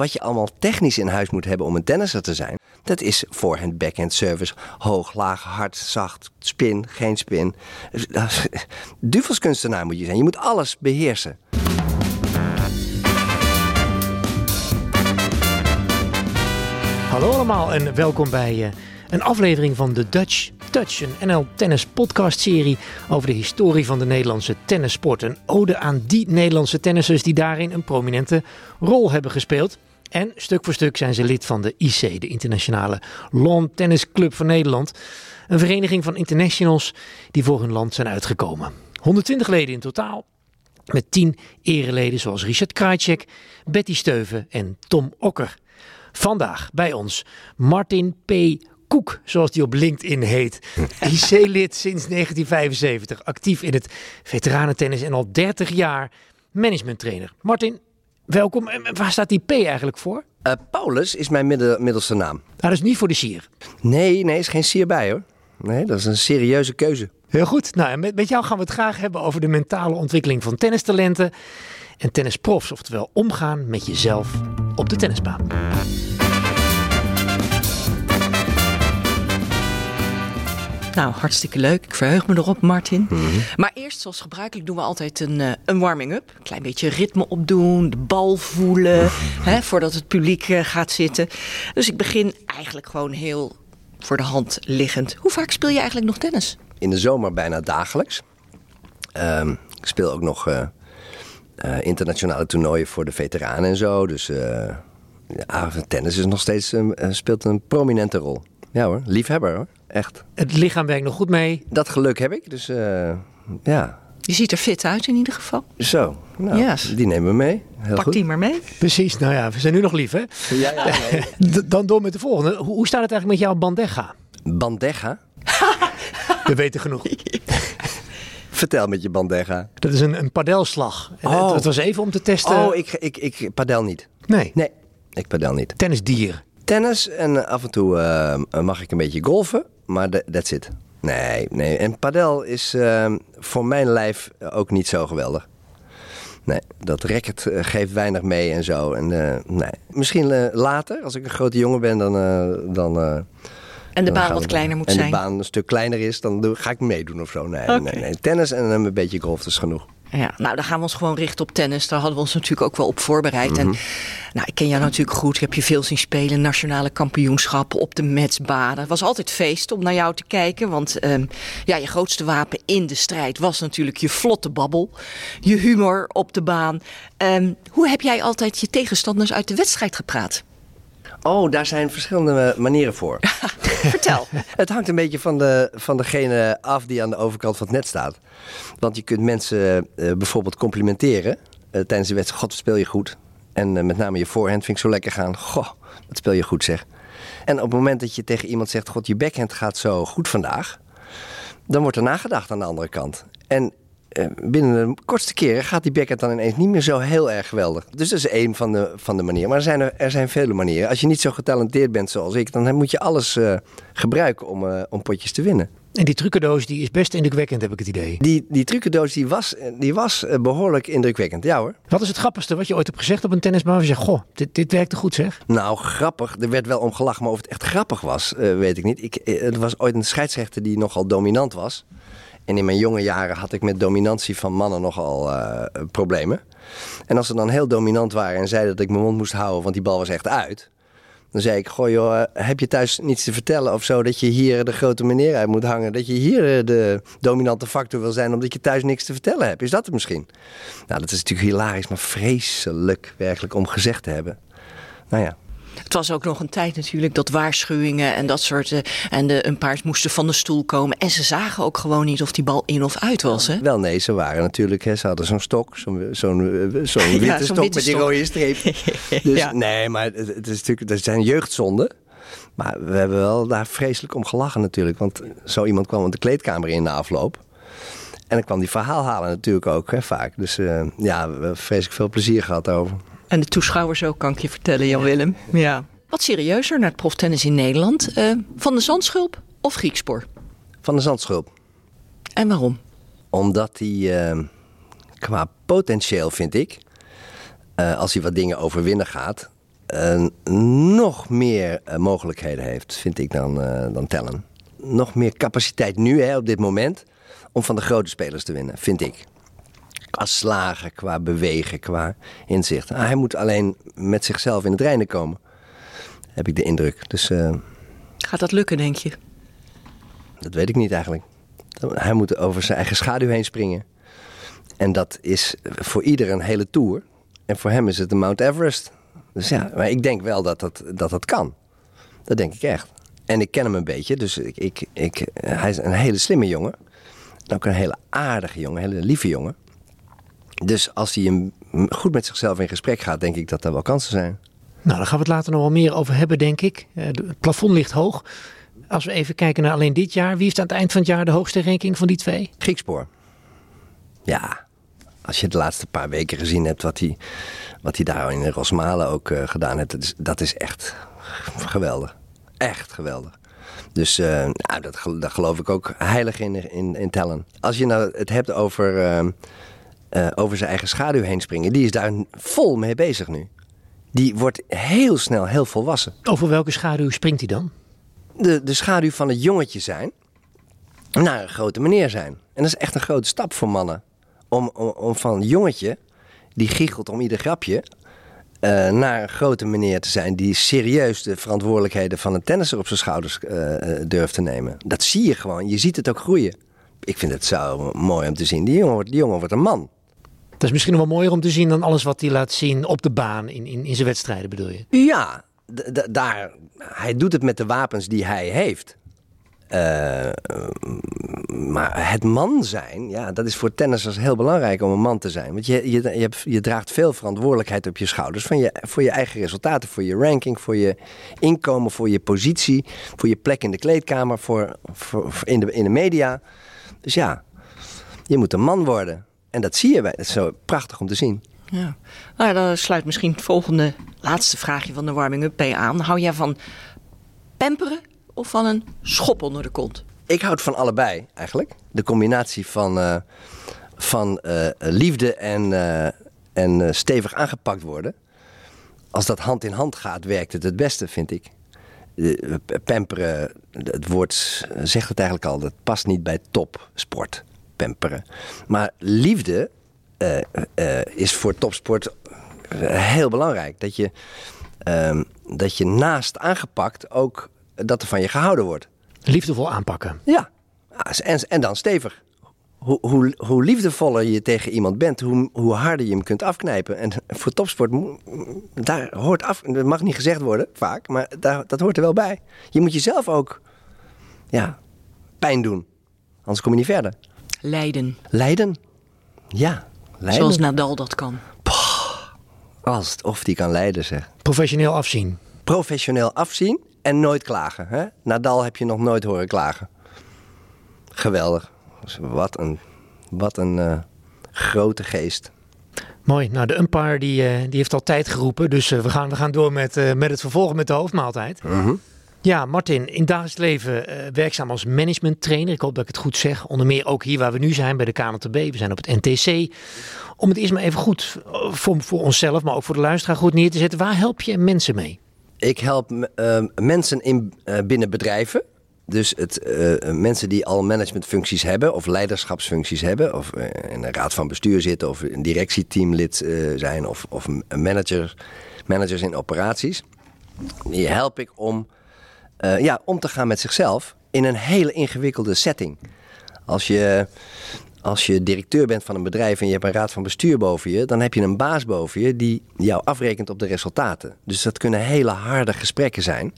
wat je allemaal technisch in huis moet hebben om een tennisser te zijn. Dat is voorhand, backhand service, hoog, laag, hard, zacht, spin, geen spin. Duvelskunstenaar moet je zijn. Je moet alles beheersen. Hallo allemaal en welkom bij uh, een aflevering van de Dutch Touch, een NL Tennis podcast serie over de historie van de Nederlandse tennissport. Een ode aan die Nederlandse tennissers die daarin een prominente rol hebben gespeeld. En stuk voor stuk zijn ze lid van de IC, de Internationale Lawn Tennis Club van Nederland. Een vereniging van internationals die voor hun land zijn uitgekomen. 120 leden in totaal. Met 10 ereleden zoals Richard Krajcek, Betty Steuven en Tom Okker. Vandaag bij ons Martin P. Koek, zoals die op LinkedIn heet. IC-lid sinds 1975, actief in het veteranentennis en al 30 jaar managementtrainer. Martin, welkom. En waar staat die P eigenlijk voor? Uh, Paulus is mijn middelste naam. Ah, dat is niet voor de sier? Nee, nee, is geen sier bij hoor. Nee, dat is een serieuze keuze. Heel goed. Nou, en met, met jou gaan we het graag hebben over de mentale ontwikkeling van tennistalenten en tennisprofs. Oftewel omgaan met jezelf op de tennisbaan. Nou, hartstikke leuk. Ik verheug me erop, Martin. Mhm. Maar eerst, zoals gebruikelijk, doen we altijd een, uh, een warming-up. Een klein beetje ritme opdoen, de bal voelen, mhm. hè, voordat het publiek uh, gaat zitten. Dus ik begin eigenlijk gewoon heel voor de hand liggend. Hoe vaak speel je eigenlijk nog tennis? In de zomer bijna dagelijks. Um, ik speel ook nog uh, internationale toernooien voor de veteranen en zo. Dus ja, tennis is nog steeds, speelt een prominente rol. Ja hoor, liefhebber hoor echt. Het lichaam werkt nog goed mee. Dat geluk heb ik, dus uh, ja. Je ziet er fit uit in ieder geval. Zo, nou, yes. die nemen we mee. Heel Pak goed. die maar mee. Precies, nou ja, we zijn nu nog lief hè. Ja, ja, Dan door met de volgende. Hoe staat het eigenlijk met jouw bandega? Bandega? we weten genoeg. Vertel met je bandega. Dat is een, een padelslag. Oh. Het was even om te testen. Oh, ik, ik, ik padel niet. Nee? Nee, ik padel niet. Tennisdier? Tennis en af en toe uh, mag ik een beetje golfen maar that's it. Nee, nee. En padel is uh, voor mijn lijf ook niet zo geweldig. Nee, dat racket eh, geeft weinig mee en zo. En, uh, nee. Misschien later, als ik een grote jongen ben, dan... dan en de baan wat kleiner moet en zijn. En de baan een stuk kleiner is, dan ga ik meedoen of zo. Nee, okay. nee, nee. Tennis en een beetje golf is genoeg. Ja, nou dan gaan we ons gewoon richten op tennis. Daar hadden we ons natuurlijk ook wel op voorbereid. En Mhm. nou, ik ken jou natuurlijk goed. Ik heb je veel zien spelen. Nationale kampioenschappen op de metsbaden. Het was altijd feest om naar jou te kijken. Want um, ja, je grootste wapen in de strijd was natuurlijk je vlotte babbel. Je humor op de baan. Um, hoe heb jij altijd je tegenstanders uit de wedstrijd gepraat? Oh, daar zijn verschillende manieren voor. Vertel. het hangt een beetje van, de, van degene af die aan de overkant van het net staat. Want je kunt mensen uh, bijvoorbeeld complimenteren uh, tijdens de wedstrijd. God, speel je goed. En uh, met name je voorhand vind ik zo lekker gaan. Goh, wat speel je goed zeg. En op het moment dat je tegen iemand zegt... God, je backhand gaat zo goed vandaag... dan wordt er nagedacht aan de andere kant. En binnen de kortste keren gaat die backhand dan ineens niet meer zo heel erg geweldig. Dus dat is één van de, van de manieren. Maar er zijn, er, er zijn vele manieren. Als je niet zo getalenteerd bent zoals ik... dan moet je alles uh, gebruiken om, uh, om potjes te winnen. En die trucendoos die is best indrukwekkend, heb ik het idee. Die, die trucendoos die was, die was behoorlijk indrukwekkend, ja hoor. Wat is het grappigste wat je ooit hebt gezegd op een tennisbaan? Je zegt, goh, dit, dit werkte goed zeg. Nou, grappig. Er werd wel om gelachen, maar of het echt grappig was, uh, weet ik niet. Ik, er was ooit een scheidsrechter die nogal dominant was. En in mijn jonge jaren had ik met dominantie van mannen nogal uh, problemen. En als ze dan heel dominant waren en zeiden dat ik mijn mond moest houden, want die bal was echt uit... Dan zei ik, goh joh, heb je thuis niets te vertellen of zo... dat je hier de grote meneer uit moet hangen? Dat je hier de dominante factor wil zijn... omdat je thuis niks te vertellen hebt? Is dat het misschien? Nou, dat is natuurlijk hilarisch, maar vreselijk werkelijk om gezegd te hebben. Nou ja. Het was ook nog een tijd natuurlijk dat waarschuwingen en dat soort... Uh, en de umpires moesten van de stoel komen. En ze zagen ook gewoon niet of die bal in of uit was, hè? Wel nee, ze waren natuurlijk... Hè, ze hadden zo'n stok, zo'n zo'n zo witte ja, zo stok witte met die rode streep. Dus Ja. nee, maar het, het is natuurlijk... Dat zijn jeugdzonden. Maar we hebben wel daar vreselijk om gelachen natuurlijk. Want zo iemand kwam de kleedkamer in na afloop. En dan kwam die verhaal halen natuurlijk ook, hè, vaak. Dus eh, ja, we hebben vreselijk veel plezier gehad over. En de toeschouwers ook, kan ik je vertellen, Jan-Willem. Ja. Wat serieuzer naar het proftennis in Nederland. eh, van de Zandschulp of Griekspoor? Van de Zandschulp. En waarom? Omdat hij eh, qua potentieel, vind ik... eh, als hij wat dingen overwinnen gaat... nog meer mogelijkheden heeft, vind ik, dan, eh, dan Tellen. Nog meer capaciteit nu, hè, op dit moment, om van de grote spelers te winnen, vind ik. Qua slagen, qua bewegen, qua inzicht. Ah, hij moet alleen met zichzelf in het reinen komen, heb ik de indruk. Dus eh, Gaat dat lukken, denk je? dat weet ik niet eigenlijk. Hij moet over zijn eigen schaduw heen springen. En dat is voor ieder een hele tour. En voor hem is het de Mount Everest. Dus ja, maar ik denk wel dat dat, dat, dat kan. Dat denk ik echt. En ik ken hem een beetje, dus ik, ik, ik, hij is een hele slimme jongen. En ook een hele aardige jongen, een hele lieve jongen. Dus als hij hem goed met zichzelf in gesprek gaat, denk ik dat er wel kansen zijn. Nou, daar gaan we het later nog wel meer over hebben, denk ik. Eh, Het plafond ligt hoog. Als we even kijken naar alleen dit jaar. Wie heeft aan het eind van het jaar de hoogste ranking van die twee? Griekspoor. Ja, als je de laatste paar weken gezien hebt wat hij, wat hij daar in Rosmalen ook eh, gedaan heeft, dat is, dat is echt geweldig. Echt geweldig. Dus eh, nou, dat, daar geloof ik ook heilig in, in, in tellen. Als je nou het hebt over, eh, over zijn eigen schaduw heen springen, die is daar vol mee bezig nu. Die wordt heel snel heel volwassen Over welke schaduw springt hij dan? de, de schaduw van het jongetje zijn naar een grote meneer zijn. En dat is echt een grote stap voor mannen. Om, om, om van jongetje, die giechelt om ieder grapje, eh, naar een grote meneer te zijn die serieus de verantwoordelijkheden van een tennisser op zijn schouders eh, durft te nemen. Dat zie je gewoon. Je ziet het ook groeien. Ik vind het zo mooi om te zien. Die jongen wordt, die jongen wordt een man. Dat is misschien nog wel mooier om te zien dan alles wat hij laat zien op de baan in, in, in zijn wedstrijden, bedoel je? Ja, daar, hij doet het met de wapens die hij heeft. Eh, maar het man zijn, ja, dat is voor tennissers heel belangrijk om een man te zijn. Want je, je, je, draagt veel verantwoordelijkheid op je schouders van je, voor je eigen resultaten, voor je ranking, voor je inkomen, voor je positie, voor je plek in de kleedkamer, voor, voor in, de, in de media. Dus ja, je moet een man worden. En dat zie je bij. Dat is zo prachtig om te zien. Ja. Nou ja, dan sluit misschien het volgende, laatste vraagje van de warming-up bij aan. Hou jij van pamperen of van een schop onder de kont? Ik houd van allebei eigenlijk. De combinatie van, eh, van eh, liefde en, eh, en stevig aangepakt worden. Als dat hand in hand gaat, werkt het het beste, vind ik. Pamperen, het woord zegt het eigenlijk al, dat past niet bij topsport. Pamperen. Maar liefde eh, eh, is voor topsport eh, heel belangrijk. Dat je, ehm, dat je naast aangepakt ook dat er van je gehouden wordt. Liefdevol aanpakken. Ja, Ah, en, en dan stevig. Hoe, hoe, hoe liefdevoller je tegen iemand bent, hoe, hoe harder je hem kunt afknijpen. En voor topsport, daar hoort af, dat mag niet gezegd worden vaak, maar daar, dat hoort er wel bij. Je moet jezelf ook ja, pijn doen, anders kom je niet verder. Leiden, Lijden, ja, lijden. zoals Nadal dat kan. Als het of die kan lijden, zeg. Professioneel afzien. Professioneel afzien en nooit klagen. Hè? Nadal heb je nog nooit horen klagen. Geweldig. Dus Wat een, wat een eh, grote geest. Mooi. Nou, de umpire die, eh, die heeft al tijd geroepen. Dus eh, we, gaan, we gaan door met, eh, met het vervolgen met de hoofdmaaltijd. Ja, Martin, in dagelijks leven eh, werkzaam als managementtrainer. Ik hoop dat ik het goed zeg. Onder meer ook hier waar we nu zijn bij de KNTB. We zijn op het NTC. Om het eerst maar even goed eh, voor, voor onszelf, maar ook voor de luisteraar goed neer te zetten. Waar help je mensen mee? Ik help eh, mensen in, eh, binnen bedrijven. Dus het, mensen die al managementfuncties hebben of leiderschapsfuncties hebben. Of in een raad van bestuur zitten of een directieteamlid zijn. Of, of manager, managers in operaties. Die help ik om, eh, ja, om te gaan met zichzelf in een hele ingewikkelde setting. Als je, als je directeur bent van een bedrijf en je hebt een raad van bestuur boven je, dan heb je een baas boven je die jou afrekent op de resultaten. Dus dat kunnen hele harde gesprekken zijn.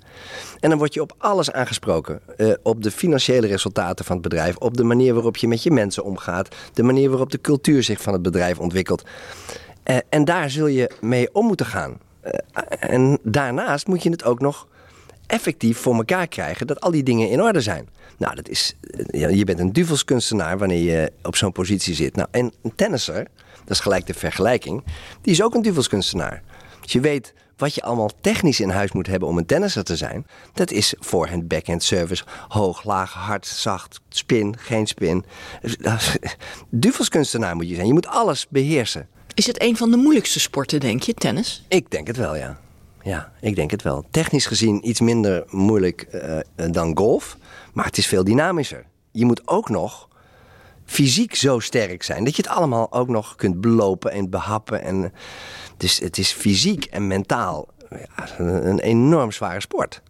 En dan word je op alles aangesproken. Eh, op de financiële resultaten van het bedrijf, op de manier waarop je met je mensen omgaat, de manier waarop de cultuur zich van het bedrijf ontwikkelt. Eh, en daar zul je mee om moeten gaan. En daarnaast moet je het ook nog effectief voor elkaar krijgen dat al die dingen in orde zijn. Nou, dat is, ja, je bent een duvelskunstenaar wanneer je op zo'n positie zit. Nou, en een tennisser, dat is gelijk de vergelijking, die is ook een duvelskunstenaar. Als je weet wat je allemaal technisch in huis moet hebben om een tennisser te zijn, dat is voorhand, backhand, service, hoog, laag, hard, zacht, spin, geen spin. Duvelskunstenaar moet je zijn. Je moet alles beheersen. Is het een van de moeilijkste sporten, denk je, tennis? Ik denk het wel, ja. Ja, ik denk het wel. Technisch gezien iets minder moeilijk uh, dan golf. Maar het is veel dynamischer. Je moet ook nog fysiek zo sterk zijn dat je het allemaal ook nog kunt belopen en behappen. En, dus het is fysiek en mentaal ja, een enorm zware sport.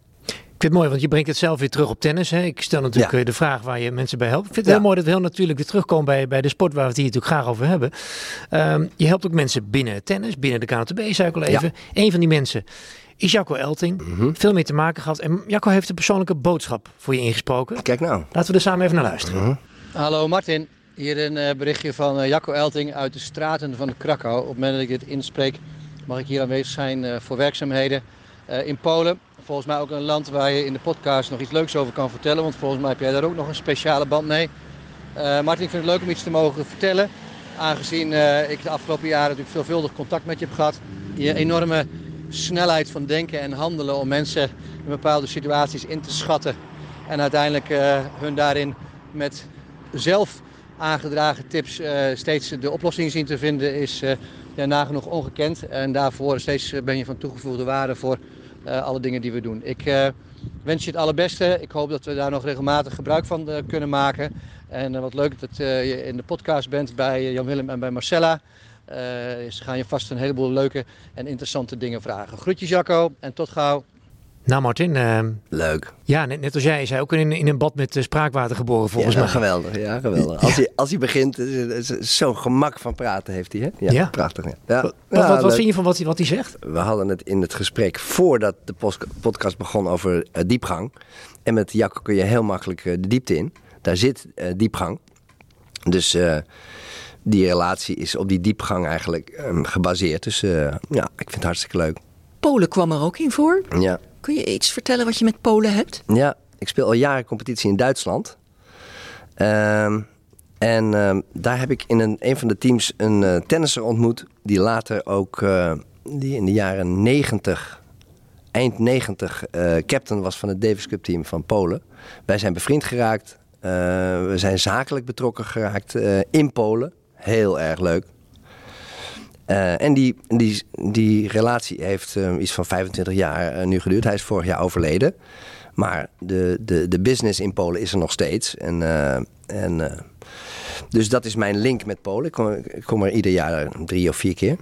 Ik vind het mooi, want je brengt het zelf weer terug op tennis. Hè? Ik stel natuurlijk ja. de vraag waar je mensen bij helpt. Ik vind het heel mooi dat we heel natuurlijk weer terugkomen bij, bij de sport waar we het hier natuurlijk graag over hebben. Um, je helpt ook mensen binnen het tennis, binnen de KNTB, zei ik al even. Een van die mensen is Jacco Elting. Mm -hmm. Veel mee te maken gehad. En Jacco heeft een persoonlijke boodschap voor je ingesproken. Kijk nou. Laten we er samen even naar luisteren. Mm -hmm. Hallo Martin. Hier een uh, berichtje van uh, Jacco Elting uit de straten van Krakau. Op het moment dat ik dit inspreek mag ik hier aanwezig zijn uh, voor werkzaamheden in Polen. Volgens mij ook een land waar je in de podcast nog iets leuks over kan vertellen. Want volgens mij heb jij daar ook nog een speciale band mee. Martin, ik vind het leuk om iets te mogen vertellen. Aangezien ik de afgelopen jaren natuurlijk veelvuldig contact met je heb gehad. Je enorme snelheid van denken en handelen om mensen in bepaalde situaties in te schatten. En uiteindelijk hun daarin met zelf aangedragen tips steeds de oplossing zien te vinden is ja, nagenoeg ongekend. En daarvoor steeds ben je van toegevoegde waarde voor uh, alle dingen die we doen. Ik wens je het allerbeste. Ik hoop dat we daar nog regelmatig gebruik van kunnen maken. En wat leuk dat je in de podcast bent bij Jan-Willem en bij Marcella. ze gaan je vast een heleboel leuke en interessante dingen vragen. Groetjes Jacco en tot gauw. Nou Martin. Uh, Leuk. Ja, net, net als jij. Is hij ook in, in een bad met uh, spraakwater geboren volgens ja, mij. Geweldig, ja, geweldig. Als, hij, als hij begint, zo'n gemak van praten heeft hij. Hè? Ja, ja. prachtig. Ja. ja. Wat, wat, wat, wat vind je van wat hij, wat hij zegt? We hadden het in het gesprek voordat de podcast begon over uh, diepgang. En met Jacco kun je heel makkelijk de diepte in. Daar zit diepgang. Dus die relatie is op die diepgang eigenlijk um, gebaseerd. Dus ja, ik vind het hartstikke leuk. Polen kwam er ook in voor. Ja. Kun je iets vertellen wat je met Polen hebt? Ja, ik speel al jaren competitie in Duitsland. Uh, en uh, daar heb ik in een, een van de teams een uh, tennisser ontmoet. Die later ook uh, die in de jaren 90, eind 90, captain was van het Davis Cup team van Polen. Wij zijn bevriend geraakt. we zijn zakelijk betrokken geraakt in Polen. Heel erg leuk. Uh, en die, die, die relatie heeft uh, iets van 25 jaar uh, nu geduurd. Hij is vorig jaar overleden. Maar de, de, de business in Polen is er nog steeds. En, en, dus dat is mijn link met Polen. Ik kom, ik kom er ieder jaar drie of vier keer.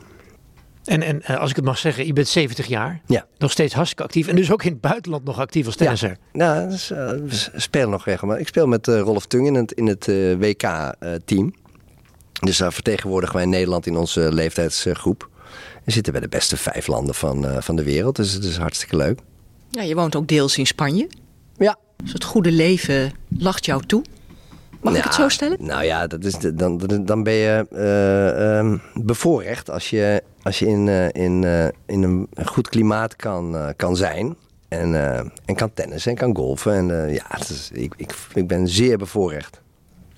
En, en als ik het mag zeggen, je bent 70 jaar. Ja. Nog steeds hartstikke actief. En dus ook in het buitenland nog actief als tennisser. Ja, dus, we spelen nog regelmatig. Ik speel met Rolf Tung in het, in het WK-team. Dus daar vertegenwoordigen wij Nederland in onze leeftijdsgroep. We zitten bij de beste vijf landen van, uh, van de wereld. Dus het is hartstikke leuk. Ja, je woont ook deels in Spanje. Ja. Dus het goede leven lacht jou toe. Mag ik het zo stellen? Nou ja, dat is de, dan, dan ben je uh, um, bevoorrecht als je, als je in, uh, in, in een goed klimaat kan, kan zijn. En, en kan tennissen en kan golfen. En ja, is, ik, ik, ik ben zeer bevoorrecht.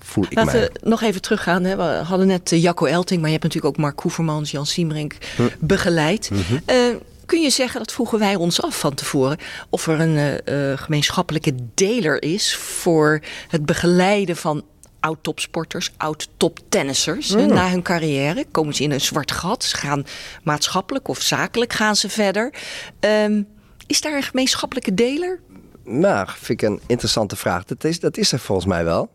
Voel ik Laten mij. we nog even teruggaan. Hè. We hadden net Jacco Elting, maar je hebt natuurlijk ook Mark Koevermans, Jan Siemerink hm. begeleid. Mm -hmm. uh, kun je zeggen, dat vroegen wij ons af van tevoren, of er een uh, gemeenschappelijke deler is voor het begeleiden van oud-topsporters, oud-toptennissers mm. na hun carrière? Komen ze in een zwart gat? Ze gaan maatschappelijk of zakelijk gaan ze verder? Um, is daar een gemeenschappelijke deler? Nou, vind ik een interessante vraag. Dat is, dat is er volgens mij wel.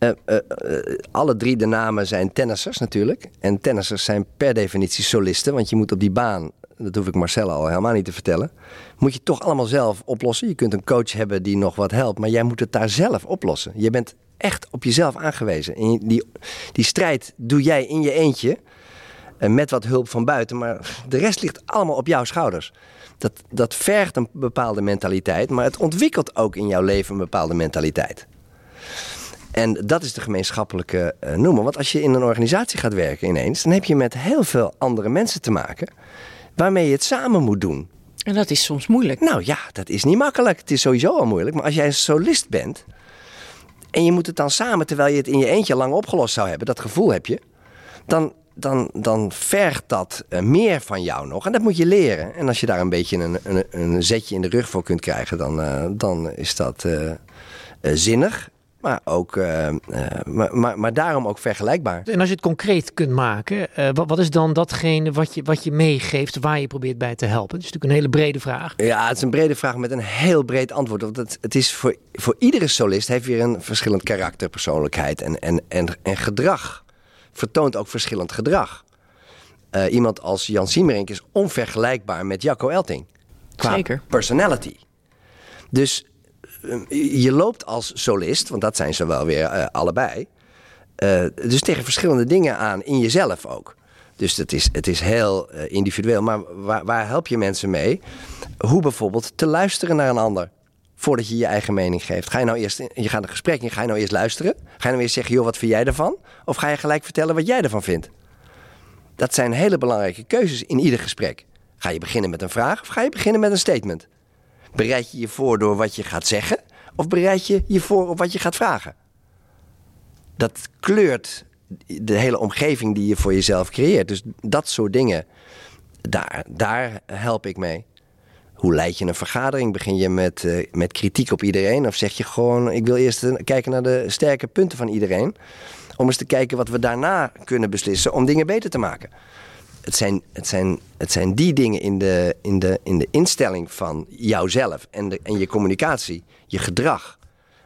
Uh, uh, uh, alle drie de namen zijn tennissers natuurlijk. En tennissers zijn per definitie solisten. Want je moet op die baan, dat hoef ik Marcella al helemaal niet te vertellen... moet je toch allemaal zelf oplossen. Je kunt een coach hebben die nog wat helpt. Maar jij moet het daar zelf oplossen. Je bent echt op jezelf aangewezen. En die, die strijd doe jij in je eentje. Met wat hulp van buiten. Maar de rest ligt allemaal op jouw schouders. Dat, dat vergt een bepaalde mentaliteit. Maar het ontwikkelt ook in jouw leven een bepaalde mentaliteit. En dat is de gemeenschappelijke uh, noemer. Want als je in een organisatie gaat werken ineens, dan heb je met heel veel andere mensen te maken waarmee je het samen moet doen. En dat is soms moeilijk. Nou ja, dat is niet makkelijk. Het is sowieso al moeilijk. Maar als jij een solist bent en je moet het dan samen, terwijl je het in je eentje lang opgelost zou hebben, dat gevoel heb je, dan, dan, dan vergt dat uh, meer van jou nog. En dat moet je leren. En als je daar een beetje een, een, een zetje in de rug voor kunt krijgen, dan, uh, dan is dat zinnig. Maar, ook, eh, eh, maar, maar, maar daarom ook vergelijkbaar. En als je het concreet kunt maken, eh, wat, wat is dan datgene wat je, wat je meegeeft, waar je probeert bij te helpen? Het is natuurlijk een hele brede vraag. Ja, het is een brede vraag met een heel breed antwoord. Want het, het is voor, voor iedere solist heeft weer een verschillend karakter, persoonlijkheid en, en, en, en gedrag. Vertoont ook verschillend gedrag. Eh, iemand als Jan Siemerink is onvergelijkbaar met Jacco Elting. Qua Zeker. personality. Dus je loopt als solist, want dat zijn ze wel weer eh, allebei. eh, dus tegen verschillende dingen aan in jezelf ook. Dus het is, het is heel eh, individueel. Maar waar, waar help je mensen mee? Hoe bijvoorbeeld te luisteren naar een ander. Voordat je je eigen mening geeft. Ga je nou eerst, je gaat een gesprek in, ga je nou eerst luisteren? Ga je nou eerst zeggen, joh, wat vind jij ervan? Of ga je gelijk vertellen wat jij ervan vindt? Dat zijn hele belangrijke keuzes in ieder gesprek. Ga je beginnen met een vraag of ga je beginnen met een statement? Bereid je je voor door wat je gaat zeggen? Of bereid je je voor op wat je gaat vragen? Dat kleurt de hele omgeving die je voor jezelf creëert. Dus dat soort dingen, daar, daar help ik mee. Hoe leid je een vergadering? Begin je met, eh, met kritiek op iedereen? Of zeg je gewoon, ik wil eerst kijken naar de sterke punten van iedereen. Om eens te kijken wat we daarna kunnen beslissen om dingen beter te maken. Het zijn, het zijn, het zijn die dingen in de, in de, in de instelling van jouzelf en, de, en je communicatie, je gedrag,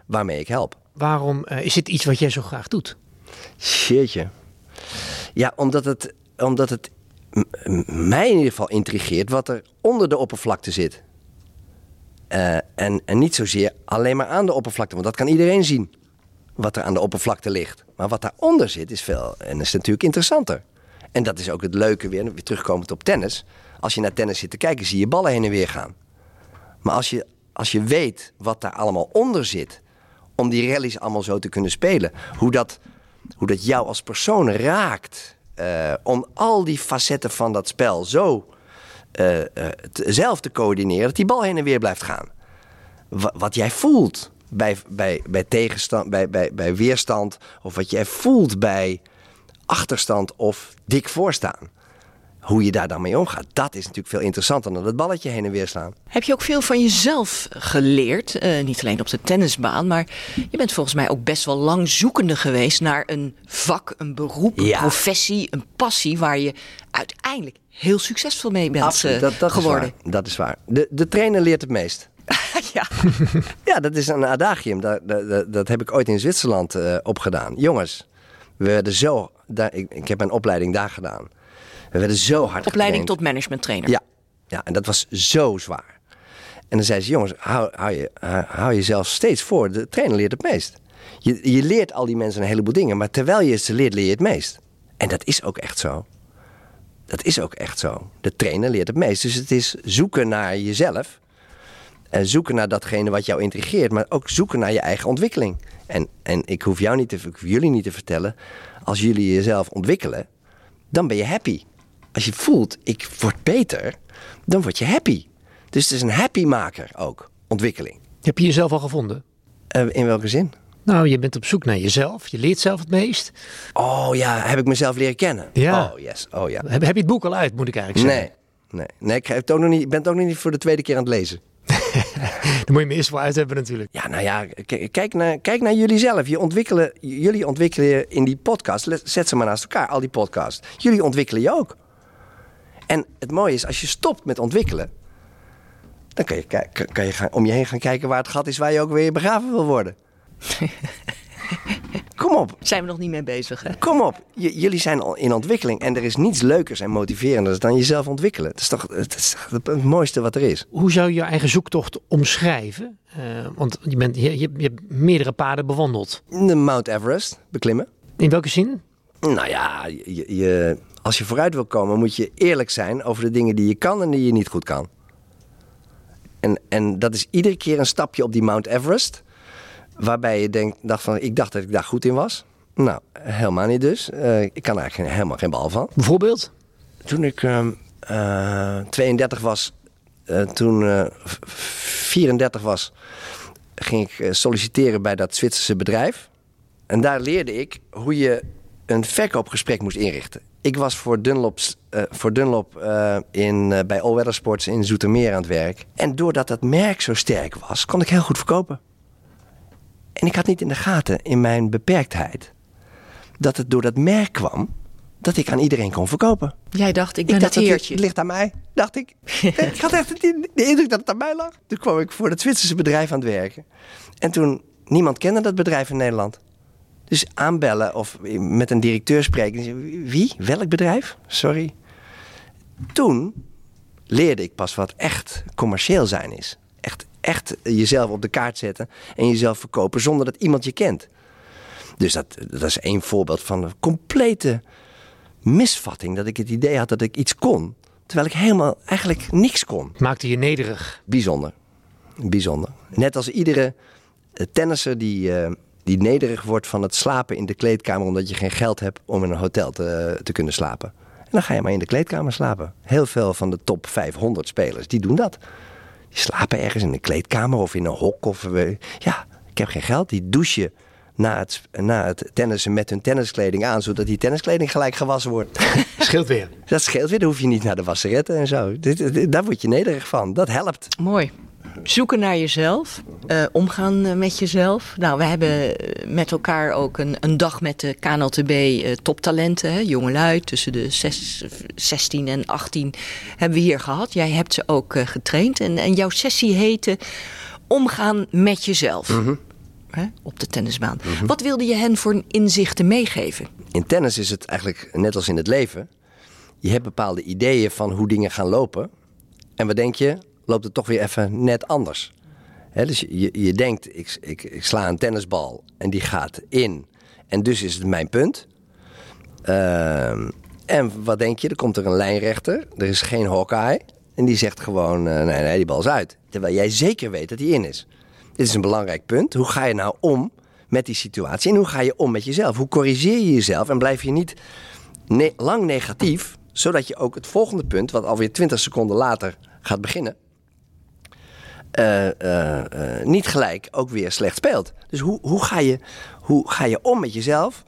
waarmee ik help. Waarom eh, is dit iets wat jij zo graag doet? Shitje. Ja, omdat het, omdat het mij in ieder geval intrigeert wat er onder de oppervlakte zit. Eh, en, en niet zozeer alleen maar aan de oppervlakte, want dat kan iedereen zien. Wat er aan de oppervlakte ligt. Maar wat daaronder zit is veel en is natuurlijk interessanter. En dat is ook het leuke weer, weer terugkomend op tennis. Als je naar tennis zit te kijken, zie je ballen heen en weer gaan. Maar als je, als je weet wat daar allemaal onder zit, om die rallies allemaal zo te kunnen spelen, hoe dat, hoe dat jou als persoon raakt, eh, om al die facetten van dat spel zo eh, eh, zelf te coördineren, dat die bal heen en weer blijft gaan. Wa- wat jij voelt bij, bij, bij tegenstand, bij, bij, bij weerstand, of wat jij voelt bij achterstand of dik voorstaan. Hoe je daar dan mee omgaat, dat is natuurlijk veel interessanter dan het balletje heen en weer slaan. Heb je ook veel van jezelf geleerd? Eh, niet alleen op de tennisbaan, maar je bent volgens mij ook best wel lang zoekende geweest naar een vak, een beroep, een professie, een passie waar je uiteindelijk heel succesvol mee bent eh, dat, dat geworden. Is waar. Dat is waar. De, de trainer leert het meest. ja. Ja, dat is een adagium. Dat, dat, dat, dat heb ik ooit in Zwitserland eh, opgedaan. Jongens, we werden zo... Daar, ik, ik heb een opleiding daar gedaan. We werden zo hard Opleiding getraind. tot management trainer. Ja, ja, en dat was zo zwaar. En dan zei ze, jongens, hou, hou, je, hou jezelf steeds voor. De trainer leert het meest. Je, je leert al die mensen een heleboel dingen, maar terwijl je ze leert, leer je het meest. En dat is ook echt zo. Dat is ook echt zo. De trainer leert het meest. Dus het is zoeken naar jezelf. En zoeken naar datgene wat jou intrigeert, maar ook zoeken naar je eigen ontwikkeling. En, en ik hoef jou niet te, ik hoef jullie niet te vertellen, als jullie jezelf ontwikkelen, dan ben je happy. Als je voelt, ik word beter, dan word je happy. Dus het is een happy maker ook, ontwikkeling. Heb je jezelf al gevonden? Eh, in welke zin? Nou, je bent op zoek naar jezelf. Je leert zelf het meest. Oh ja, heb ik mezelf leren kennen? Ja. Oh yes, oh ja. Heb, heb je het boek al uit, moet ik eigenlijk zeggen? Nee, nee, nee ik, heb het ook nog niet, ik ben het ook nog niet voor de tweede keer aan het lezen. Daar moet je me eerst voor uit hebben natuurlijk. Ja, nou ja, kijk naar, kijk naar jullie zelf. Je ontwikkelen, jullie ontwikkelen in die podcast. Zet ze maar naast elkaar, al die podcasts. Jullie ontwikkelen je ook. En het mooie is, als je stopt met ontwikkelen... dan kan je, kan je gaan, om je heen gaan kijken waar het gat is... waar je ook weer begraven wil worden. Kom op, Zijn we nog niet mee bezig, hè? kom op. J- jullie zijn al in ontwikkeling. En er is niets leukers en motiverenders dan jezelf ontwikkelen. Het is toch het, is toch het mooiste wat er is. Hoe zou je je eigen zoektocht omschrijven? Eh, want je, bent, je, je, je hebt meerdere paden bewandeld. De Mount Everest beklimmen. In welke zin? Nou ja, je, je, als je vooruit wil komen, moet je eerlijk zijn over de dingen die je kan en die je niet goed kan. En, en dat is iedere keer een stapje op die Mount Everest. Waarbij je denkt, dacht van, ik dacht dat ik daar goed in was. Nou, helemaal niet dus. Eh, ik kan eigenlijk geen- helemaal geen bal van. Bijvoorbeeld? Toen ik ehm, eh, 32 was, eh, toen eh, v- 34 was, ging ik solliciteren bij dat Zwitserse bedrijf. En daar leerde ik hoe je een verkoopgesprek moest inrichten. Ik was voor Dunlop, voor Dunlop in, bij All Weather Sports in Zoetermeer aan het werk. En doordat dat merk zo sterk was, kon ik heel goed verkopen. En ik had niet in de gaten, in mijn beperktheid, dat het door dat merk kwam dat ik aan iedereen kon verkopen. Jij dacht, ik ben ik dacht, het dat heertje. het ligt aan mij, dacht ik. ik had echt de, indruk dat het aan mij lag. Toen kwam ik voor het Zwitserse bedrijf aan het werken. En toen, niemand kende dat bedrijf in Nederland. Dus aanbellen of met een directeur spreken. Wie? Welk bedrijf? Sorry. Toen leerde ik pas wat echt commercieel zijn is. Echt, jezelf op de kaart zetten en jezelf verkopen zonder dat iemand je kent. Dus dat, dat is één voorbeeld van een complete misvatting. Dat ik het idee had dat ik iets kon. Terwijl ik helemaal eigenlijk niks kon. Maakte je nederig. Bijzonder. Bijzonder. Net als iedere eh, tennisser die, eh, die nederig wordt van het slapen in de kleedkamer... omdat je geen geld hebt om in een hotel te, te kunnen slapen. En dan ga je maar in de kleedkamer slapen. Heel veel van de top 500 spelers, die doen dat. Die slapen ergens in een kleedkamer of in een hok. Of, eh, ja, ik heb geen geld. Die douchen na het, na het tennissen met hun tenniskleding aan... zodat die tenniskleding gelijk gewassen wordt. Scheelt weer. Dat scheelt weer, dan hoef je niet naar de wasseretten en zo. Dit, dit- daar word je nederig van. Dat helpt. Mooi. Zoeken naar jezelf, eh, omgaan eh, met jezelf. Nou, we hebben eh, met elkaar ook een, een dag met de KNLTB eh, toptalenten, hè, jongelui tussen de zes- 16 en 18 hebben we hier gehad. Jij hebt ze ook getraind en, en jouw sessie heette Omgaan met jezelf hè, op de tennisbaan. Wat wilde je hen voor inzichten meegeven? In tennis is het eigenlijk net als in het leven. Je hebt bepaalde ideeën van hoe dingen gaan lopen. En wat denk je? Loopt het toch weer even net anders. Dus je, je denkt, ik, ik, sla een tennisbal en die gaat in. En dus is het mijn punt. Ehm, en wat denk je? Er komt er een lijnrechter. Er is geen Hawkeye. En die zegt gewoon, eh, nee, nee, die bal is uit. Terwijl jij zeker weet dat die in is. Dit is een belangrijk punt. Hoe ga je nou om met die situatie? En hoe ga je om met jezelf? Hoe corrigeer je jezelf? En blijf je niet lang negatief, zodat je ook het volgende punt, wat alweer 20 seconden later gaat beginnen, eh, eh, eh, niet gelijk ook weer slecht speelt. Dus hoe, hoe, ga je, hoe ga je om met jezelf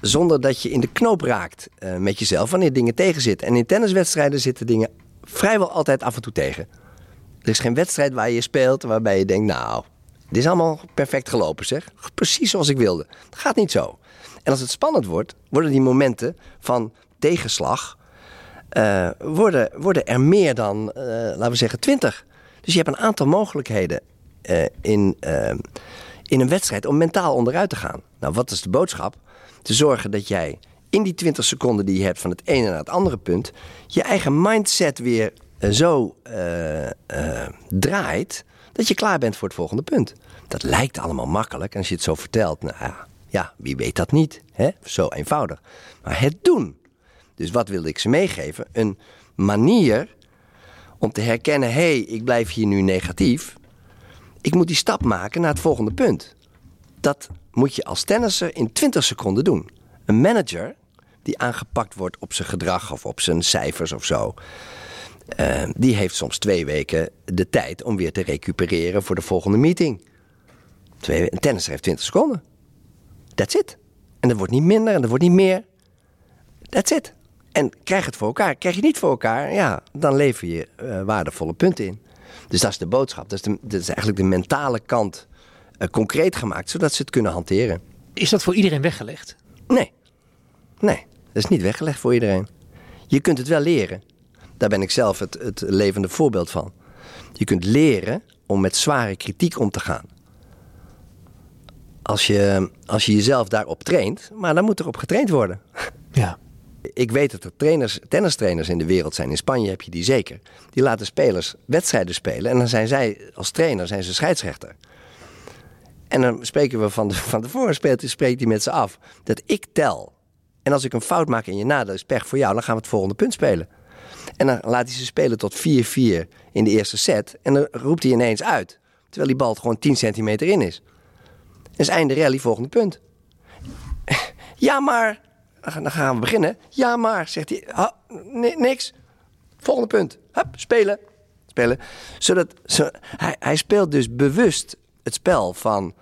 zonder dat je in de knoop raakt met jezelf wanneer dingen tegenzitten? En in tenniswedstrijden zitten dingen vrijwel altijd af en toe tegen. Er is geen wedstrijd waar je speelt waarbij je denkt, nou, dit is allemaal perfect gelopen zeg. Precies zoals ik wilde. Dat gaat niet zo. En als het spannend wordt, worden die momenten van tegenslag, worden, worden er meer dan, laten we zeggen, twintig. Dus je hebt een aantal mogelijkheden eh, in, eh, in een wedstrijd om mentaal onderuit te gaan. Nou, wat is de boodschap? Te zorgen dat jij in die 20 seconden die je hebt van het ene naar het andere punt, je eigen mindset weer eh, zo draait dat je klaar bent voor het volgende punt. Dat lijkt allemaal makkelijk en als je het zo vertelt, nou ja, ja wie weet dat niet? Hè? Zo eenvoudig. Maar het doen. Dus wat wilde ik ze meegeven? Een manier om te herkennen: hé, hey, ik blijf hier nu negatief. Ik moet die stap maken naar het volgende punt. Dat moet je als tennisser in 20 seconden doen. Een manager die aangepakt wordt op zijn gedrag of op zijn cijfers of zo. eh, die heeft soms twee weken de tijd om weer te recupereren voor de volgende meeting. Twee, we- een tennisser heeft 20 seconden. That's it. En dat wordt niet minder en dat wordt niet meer. That's it. En krijg het voor elkaar. Krijg je niet voor elkaar, ja, dan lever je eh, waardevolle punten in. Dus dat is de boodschap. Dat is, de, dat is eigenlijk de mentale kant eh, concreet gemaakt, zodat ze het kunnen hanteren. Is dat voor iedereen weggelegd? Nee, nee, dat is niet weggelegd voor iedereen. Je kunt het wel leren. Daar ben ik zelf het, het levende voorbeeld van. Je kunt leren om met zware kritiek om te gaan. Als je, als je jezelf daarop traint, maar dan moet er op getraind worden. Ja. Ik weet dat er trainers, tennistrainers in de wereld zijn. In Spanje heb je die zeker. Die laten spelers wedstrijden spelen. En dan zijn zij als trainer zijn ze scheidsrechter. En dan spreken we van, de, van tevoren, speelt, spreekt hij met ze af. Dat ik tel. En als ik een fout maak in je nadeel, is pech voor jou. Dan gaan we het volgende punt spelen. En dan laat hij ze spelen tot 4-4 in de eerste set. En dan roept hij ineens uit. Terwijl die bal gewoon 10 centimeter in is. En is einde rally, volgende punt. Ja, maar. Dan gaan we beginnen. Ja, maar, zegt hij. Ha, niks. Volgende punt. Hup, spelen. Spelen. Zodat, zo, hij, hij speelt dus bewust het spel van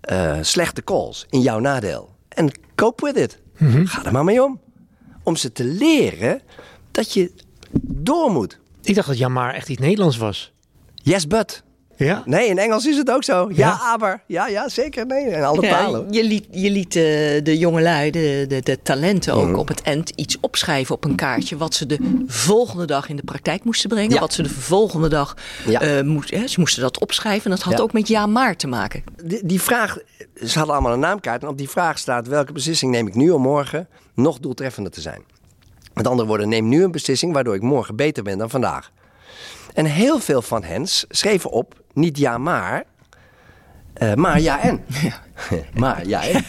eh, slechte calls in jouw nadeel. En cope with it. Ga er maar mee om. Om ze te leren dat je door moet. Ik dacht dat Jamar echt iets Nederlands was. Yes, but. Ja? Nee, in Engels is het ook zo. Ja, Ja? aber. Ja, ja, zeker. Nee, in alle Ja, talen. je liet, je liet de, de jongelui, de, de, de talenten ook Mhm. op het eind iets opschrijven op een kaartje. Wat ze de volgende dag in de praktijk moesten brengen. Ja. Wat ze de volgende dag Ja. eh, moest, hè, ze moesten dat opschrijven. En dat had Ja. ook met ja maar te maken. Die, die vraag, ze hadden allemaal een naamkaart. En op die vraag staat: welke beslissing neem ik nu om morgen nog doeltreffender te zijn? Met andere woorden, neem nu een beslissing waardoor ik morgen beter ben dan vandaag. En heel veel van hen schreven op: niet ja maar, eh, maar ja en. maar ja en.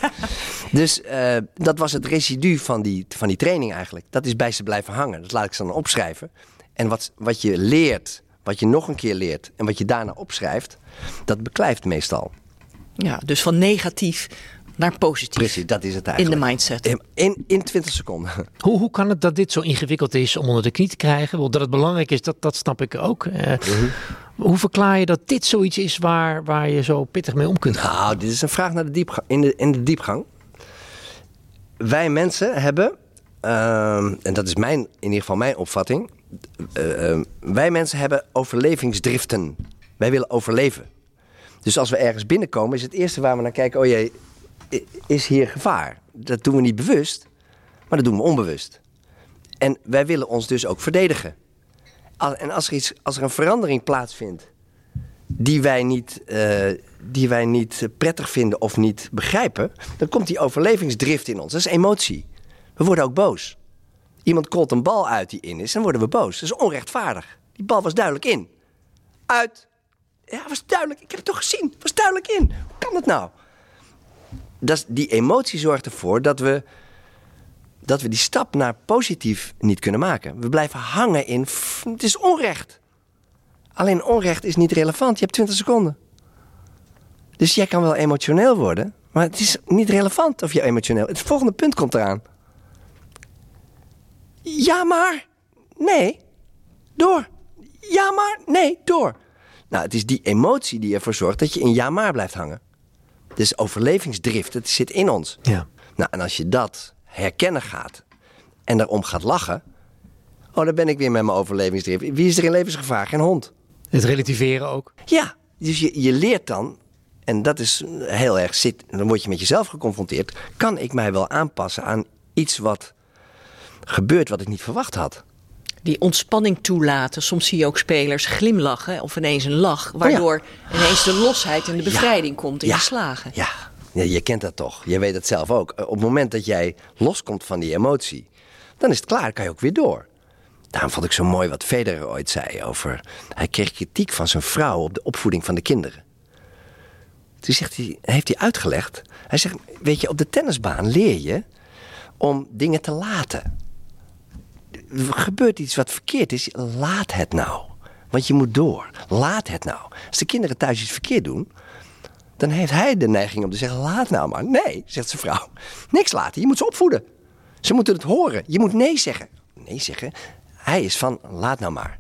Dus eh, dat was het residu van die, van die training eigenlijk. Dat is bij ze blijven hangen. Dat laat ik ze dan opschrijven. En wat, wat je leert, wat je nog een keer leert en wat je daarna opschrijft, dat beklijft meestal. Ja, dus van negatief naar positief. Precies, dat is het In eigenlijk. de mindset. In, in, in 20 seconden. Hoe, hoe kan het dat dit zo ingewikkeld is om onder de knie te krijgen? Wel, Dat het belangrijk is, dat, dat snap ik ook. Eh, Hoe verklaar je dat dit zoiets is waar, waar je zo pittig mee om kunt gaan? Nou, dit is een vraag naar de diepgang. In de, in de diepgang. Wij mensen hebben, ehm, en dat is mijn, in ieder geval mijn opvatting. eh, eh, wij mensen hebben overlevingsdriften. Wij willen overleven. Dus als we ergens binnenkomen, is het eerste waar we naar kijken: oh jee, is hier gevaar? Dat doen we niet bewust, maar dat doen we onbewust. En wij willen ons dus ook verdedigen. En als er, iets, als er een verandering plaatsvindt die wij, niet, eh, die wij niet prettig vinden of niet begrijpen, dan komt die overlevingsdrift in ons. Dat is emotie. We worden ook boos. Iemand kolt een bal uit die in is, dan worden we boos. Dat is onrechtvaardig. Die bal was duidelijk in. Uit. Ja, was duidelijk. Ik heb het toch gezien. Was duidelijk in. Hoe kan het nou? Dat die emotie zorgt ervoor dat we, dat we die stap naar positief niet kunnen maken. We blijven hangen in. "Pff, Het is onrecht. Alleen onrecht is niet relevant. Je hebt 20 seconden. Dus jij kan wel emotioneel worden, maar het is niet relevant of je emotioneel. Het volgende punt komt eraan. Ja, maar. Nee. Door. Ja, maar. Nee, door. Nou, het is die emotie die ervoor zorgt dat je in ja, maar blijft hangen. Dus overlevingsdrift, het zit in ons. Ja. Nou, en als je dat herkennen gaat en daarom gaat lachen. Oh, dan ben ik weer met mijn overlevingsdrift. Wie is er in levensgevaar? Geen hond. Het relativeren ook. Ja, dus je, je leert dan, en dat is heel erg zit, dan word je met jezelf geconfronteerd. Kan ik mij wel aanpassen aan iets wat gebeurt wat ik niet verwacht had? Die ontspanning toelaten. Soms zie je ook spelers glimlachen of ineens een lach. Waardoor ineens de losheid en de bevrijding komt in Ja. de slagen. Ja. ja, je kent dat toch. Je weet het zelf ook. Op het moment dat jij loskomt van die emotie, dan is het klaar, dan kan je ook weer door. Daarom vond ik zo mooi wat Federer ooit zei over... Hij kreeg kritiek van zijn vrouw op de opvoeding van de kinderen. Toen zegt hij, heeft hij uitgelegd. Hij zegt, weet je, op de tennisbaan leer je om dingen te laten. Gebeurt iets wat verkeerd is, laat het nou. Want je moet door. Laat het nou. Als de kinderen thuis iets verkeerd doen, dan heeft hij de neiging om te zeggen: laat nou maar. Nee, zegt zijn vrouw. Niks laten. Je moet ze opvoeden. Ze moeten het horen. Je moet nee zeggen. Nee zeggen. Hij is van: laat nou maar.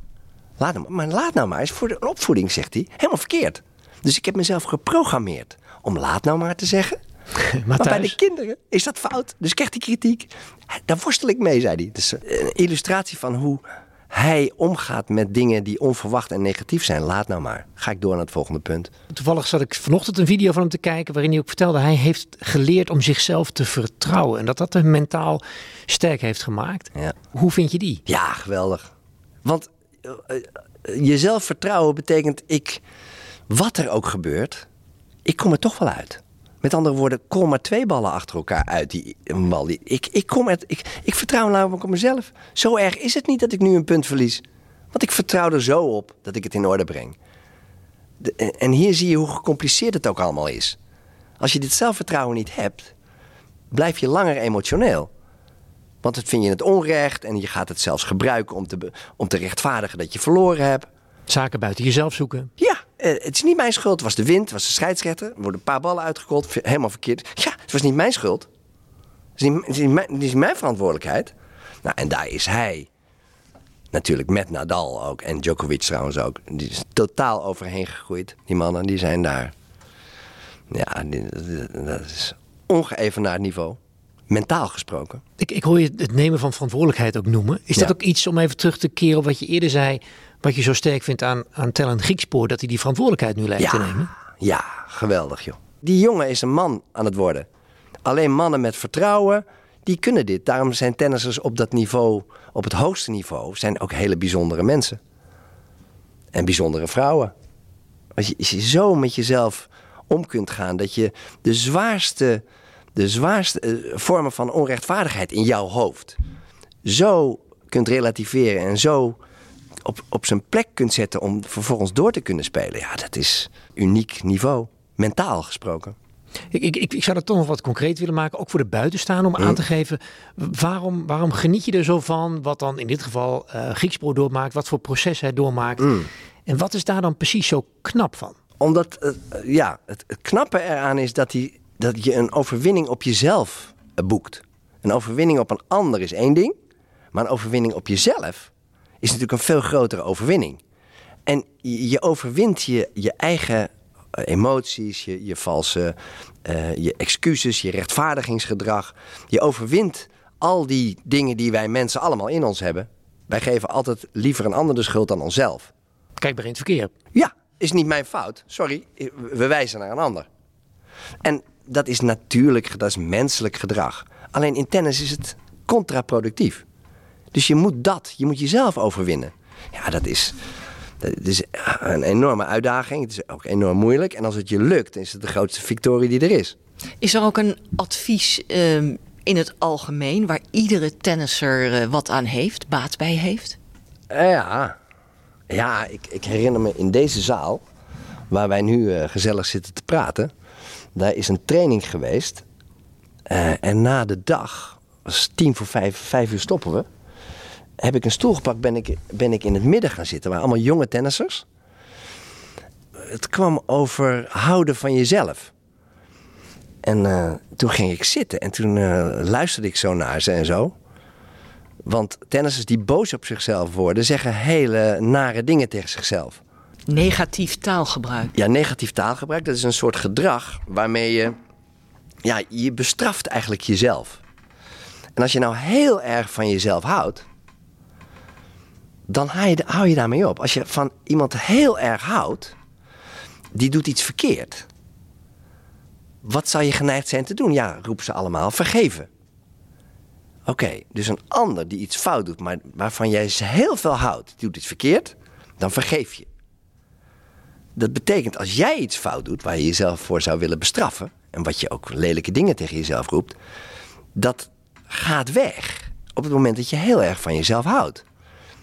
Laat nou maar. Maar laat nou maar is voor de opvoeding, zegt hij, helemaal verkeerd. Dus ik heb mezelf geprogrammeerd om laat nou maar te zeggen. Maar bij de kinderen is dat fout. Dus krijgt hij kritiek. Daar worstel ik mee, zei hij. Dus een illustratie van hoe hij omgaat met dingen die onverwacht en negatief zijn. Laat nou maar. Ga ik door naar het volgende punt. Toevallig zat ik vanochtend een video van hem te kijken waarin hij ook vertelde hij heeft geleerd om zichzelf te vertrouwen en dat dat hem mentaal sterk heeft gemaakt. Ja. Hoe vind je die? Ja, geweldig. Want eh, jezelf vertrouwen betekent ik, wat er ook gebeurt, ik kom er toch wel uit. Met andere woorden, kom maar twee ballen achter elkaar uit die bal. Die, ik, ik, kom er, ik, ik vertrouw namelijk op mezelf. Zo erg is het niet dat ik nu een punt verlies. Want ik vertrouw er zo op dat ik het in orde breng. De- en- hier zie je hoe gecompliceerd het ook allemaal is. Als je dit zelfvertrouwen niet hebt, blijf je langer emotioneel. Want dan vind je het onrecht en je gaat het zelfs gebruiken om te, om te rechtvaardigen dat je verloren hebt. Zaken buiten jezelf zoeken. Ja, eh, het is niet mijn schuld. Het was de wind, het was de scheidsrechter. Er worden een paar ballen uitgekold, helemaal verkeerd. Ja, het was niet mijn schuld. Het is niet, is mijn, is mijn verantwoordelijkheid. Nou, en daar is hij. Natuurlijk met Nadal ook. En Djokovic trouwens ook. Die is totaal overheen gegroeid. Die mannen, die zijn daar. Ja, dat is ongeëvenaard niveau. Mentaal gesproken. Ik, ik hoor je het nemen van verantwoordelijkheid ook noemen. Is dat ook iets om even terug te keren op wat je eerder zei, wat je zo sterk vindt aan, aan Tellen Griekspoor, dat hij die verantwoordelijkheid nu lijkt te nemen? Ja, geweldig joh. Die jongen is een man aan het worden. Alleen mannen met vertrouwen, die kunnen dit. Daarom zijn tennissers op dat niveau, op het hoogste niveau, zijn ook hele bijzondere mensen. En bijzondere vrouwen. Als je, als je zo met jezelf om kunt gaan, dat je de zwaarste, de zwaarste eh, vormen van onrechtvaardigheid in jouw hoofd zo kunt relativeren en zo op, op zijn plek kunt zetten om vervolgens door te kunnen spelen. Ja, dat is uniek niveau, mentaal gesproken. Ik, ik, ik, ik zou dat toch nog wat concreet willen maken, ook voor de buitenstaander, om aan te geven waarom, waarom geniet je er zo van, wat dan in dit geval eh Griekspoor doormaakt, wat voor proces hij doormaakt. En wat is daar dan precies zo knap van? Omdat, eh, ja, het, het knappe eraan is dat, die, dat je een overwinning op jezelf boekt. Een overwinning op een ander is één ding, maar een overwinning op jezelf is natuurlijk een veel grotere overwinning. En je, je overwint je, je eigen eh, emoties, je, je valse eh, je excuses, je rechtvaardigingsgedrag. Je overwint al die dingen die wij mensen allemaal in ons hebben. Wij geven altijd liever een ander de schuld dan onszelf. Kijk maar in het verkeer. Ja, is niet mijn fout. Sorry, we wijzen naar een ander. En dat is natuurlijk, dat is menselijk gedrag. Alleen in tennis is het contraproductief. Dus je moet dat, je moet jezelf overwinnen. Ja, dat is, dat is een enorme uitdaging. Het is ook enorm moeilijk. En als het je lukt, is het de grootste victorie die er is. Is er ook een advies ehm, in het algemeen waar iedere tennisser eh, wat aan heeft, baat bij heeft? Eh, Ja, ja ik, ik herinner me in deze zaal, waar wij nu eh, gezellig zitten te praten, daar is een training geweest. Eh, en na de dag, was tien voor vijf, vijf uur stoppen we, heb ik een stoel gepakt, ben ik, ben ik in het midden gaan zitten, waar allemaal jonge tennissers. Het kwam over houden van jezelf. En eh, toen ging ik zitten en toen eh, luisterde ik zo naar ze en zo. Want tennissers die boos op zichzelf worden, zeggen hele nare dingen tegen zichzelf. Negatief taalgebruik. Ja, negatief taalgebruik, dat is een soort gedrag waarmee je, ja, je bestraft eigenlijk jezelf. En als je nou heel erg van jezelf houdt, dan hou je, daarmee op. Als je van iemand heel erg houdt, die doet iets verkeerd. Wat zou je geneigd zijn te doen? Ja, roepen ze allemaal, vergeven. Oké, dus een ander die iets fout doet, maar waarvan jij heel veel houdt, die doet iets verkeerd, dan vergeef je. Dat betekent als jij iets fout doet waar je jezelf voor zou willen bestraffen, en wat je ook lelijke dingen tegen jezelf roept, dat gaat weg op het moment dat je heel erg van jezelf houdt.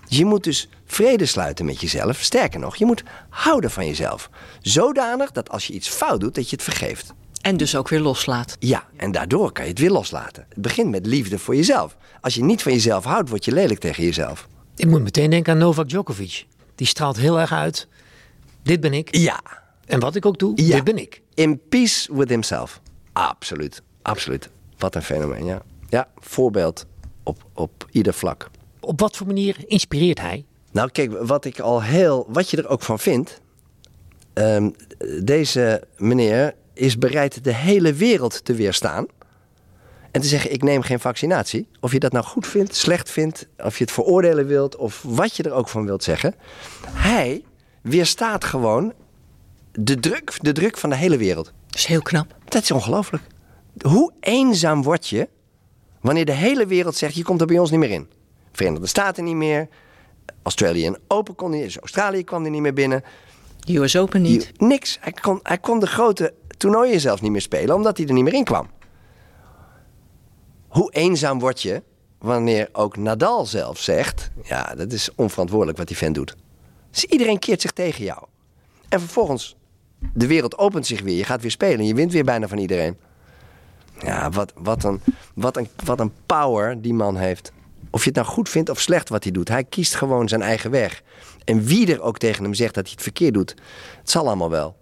Dus je moet dus vrede sluiten met jezelf. Sterker nog, je moet houden van jezelf. Zodanig dat als je iets fout doet, dat je het vergeeft. En dus ook weer loslaat. Ja, en daardoor kan je het weer loslaten. Het begint met liefde voor jezelf. Als je niet van jezelf houdt, word je lelijk tegen jezelf. Ik moet meteen denken aan Novak Djokovic. Die straalt heel erg uit. Dit ben ik. Ja, En wat ik ook doe, Ja. dit ben ik. in peace with himself. Absoluut, absoluut. Wat een fenomeen, ja. Ja, voorbeeld op, op ieder vlak. Op wat voor manier inspireert hij? Nou, kijk, wat ik al heel, wat je er ook van vindt. ehm, deze meneer is bereid de hele wereld te weerstaan. En te zeggen: Ik neem geen vaccinatie. Of je dat nou goed vindt, slecht vindt, of je het veroordelen wilt, of wat je er ook van wilt zeggen. Hij weerstaat gewoon de druk, de druk van de hele wereld. Dat is heel knap. Dat is ongelooflijk. Hoe eenzaam word je wanneer de hele wereld zegt: je komt er bij ons niet meer in. Verenigde Staten niet meer. Australië Open kon niet. Dus Australië kwam er niet meer binnen. US Open niet. Niks. Hij kon, hij kon de grote toernooien zelfs niet meer spelen, omdat hij er niet meer in kwam. Hoe eenzaam word je wanneer ook Nadal zelf zegt: ja, dat is onverantwoordelijk wat die vent doet. Dus iedereen keert zich tegen jou. En vervolgens, de wereld opent zich weer. Je gaat weer spelen. Je wint weer bijna van iedereen. Ja, wat, wat, een, wat, een, wat een power die man heeft. Of je het nou goed vindt of slecht wat hij doet. Hij kiest gewoon zijn eigen weg. En wie er ook tegen hem zegt dat hij het verkeerd doet. Het zal allemaal wel.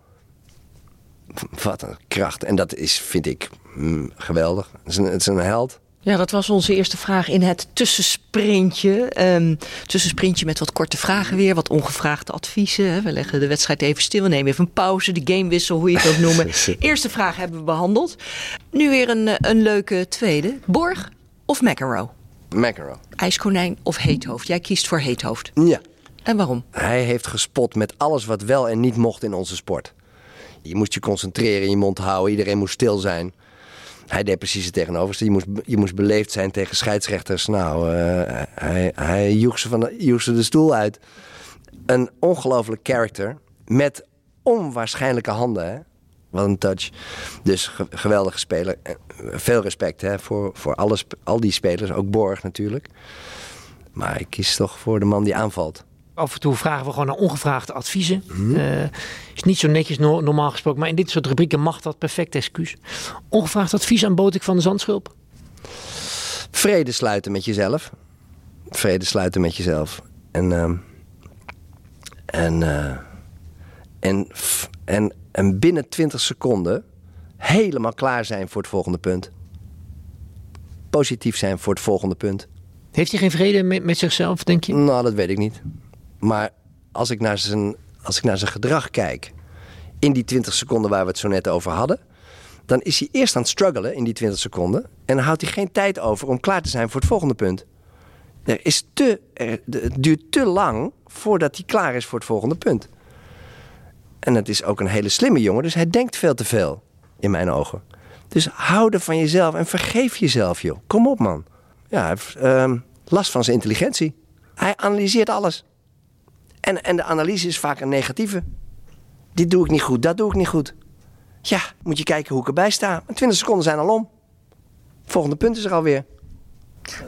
Wat een kracht. En dat is, vind ik, mm, geweldig. Is, een, het is een held. Ja, dat was onze eerste vraag in het tussensprintje. Um, tussensprintje met wat korte vragen weer, wat ongevraagde adviezen. We leggen de wedstrijd even stil, we nemen even een pauze, de gamewissel, hoe je het ook noemen. eerste vraag hebben we behandeld. Nu weer een, eh, een leuke tweede. Borg of McEnroe? McEnroe. IJskonijn of Heethoofd? Jij kiest voor Heethoofd. Ja. En waarom? Hij heeft gespot met alles wat wel en niet mocht in onze sport. Je moest je concentreren, je mond houden, iedereen moest stil zijn. Hij deed precies het tegenovergestelde. Je moest, je moest beleefd zijn tegen scheidsrechters. Nou, uh, hij, hij joeg ze, van de, joeg ze de stoel uit. Een ongelooflijk character met onwaarschijnlijke handen. Hè? Wat een touch. Dus geweldige speler. Eh, veel respect hè, voor, voor alles, al die spelers. Ook Borg natuurlijk. Maar ik kies toch voor de man die aanvalt. Af en toe vragen we gewoon naar ongevraagde adviezen. Mm is niet zo netjes normaal gesproken, maar in dit soort rubrieken mag dat perfect excuus. Ongevraagd advies aan Botik van de Zandschulp? Vrede sluiten met jezelf. Vrede sluiten met jezelf. En, uh, en, uh, en, en, en binnen 20 seconden helemaal klaar zijn voor het volgende punt. Positief zijn voor het volgende punt. Heeft hij geen vrede met, met zichzelf, denk je? Nou, dat weet ik niet. Maar als ik naar zijn, als ik naar zijn gedrag kijk, in die 20 seconden waar we het zo net over hadden, dan is hij eerst aan het struggelen in die 20 seconden. En dan houdt hij geen tijd over om klaar te zijn voor het volgende punt. Er is te, het duurt te lang voordat hij klaar is voor het volgende punt. En het is ook een hele slimme jongen, dus hij denkt veel te veel, in mijn ogen. Dus houden van jezelf en vergeef jezelf, joh. Kom op, man. Ja, uh, last van zijn intelligentie. Hij analyseert alles. En, en de analyse is vaak een negatieve. Dit doe ik niet goed, dat doe ik niet goed. Ja, moet je kijken hoe ik erbij sta. 20 seconden zijn al om. Volgende punt is er alweer.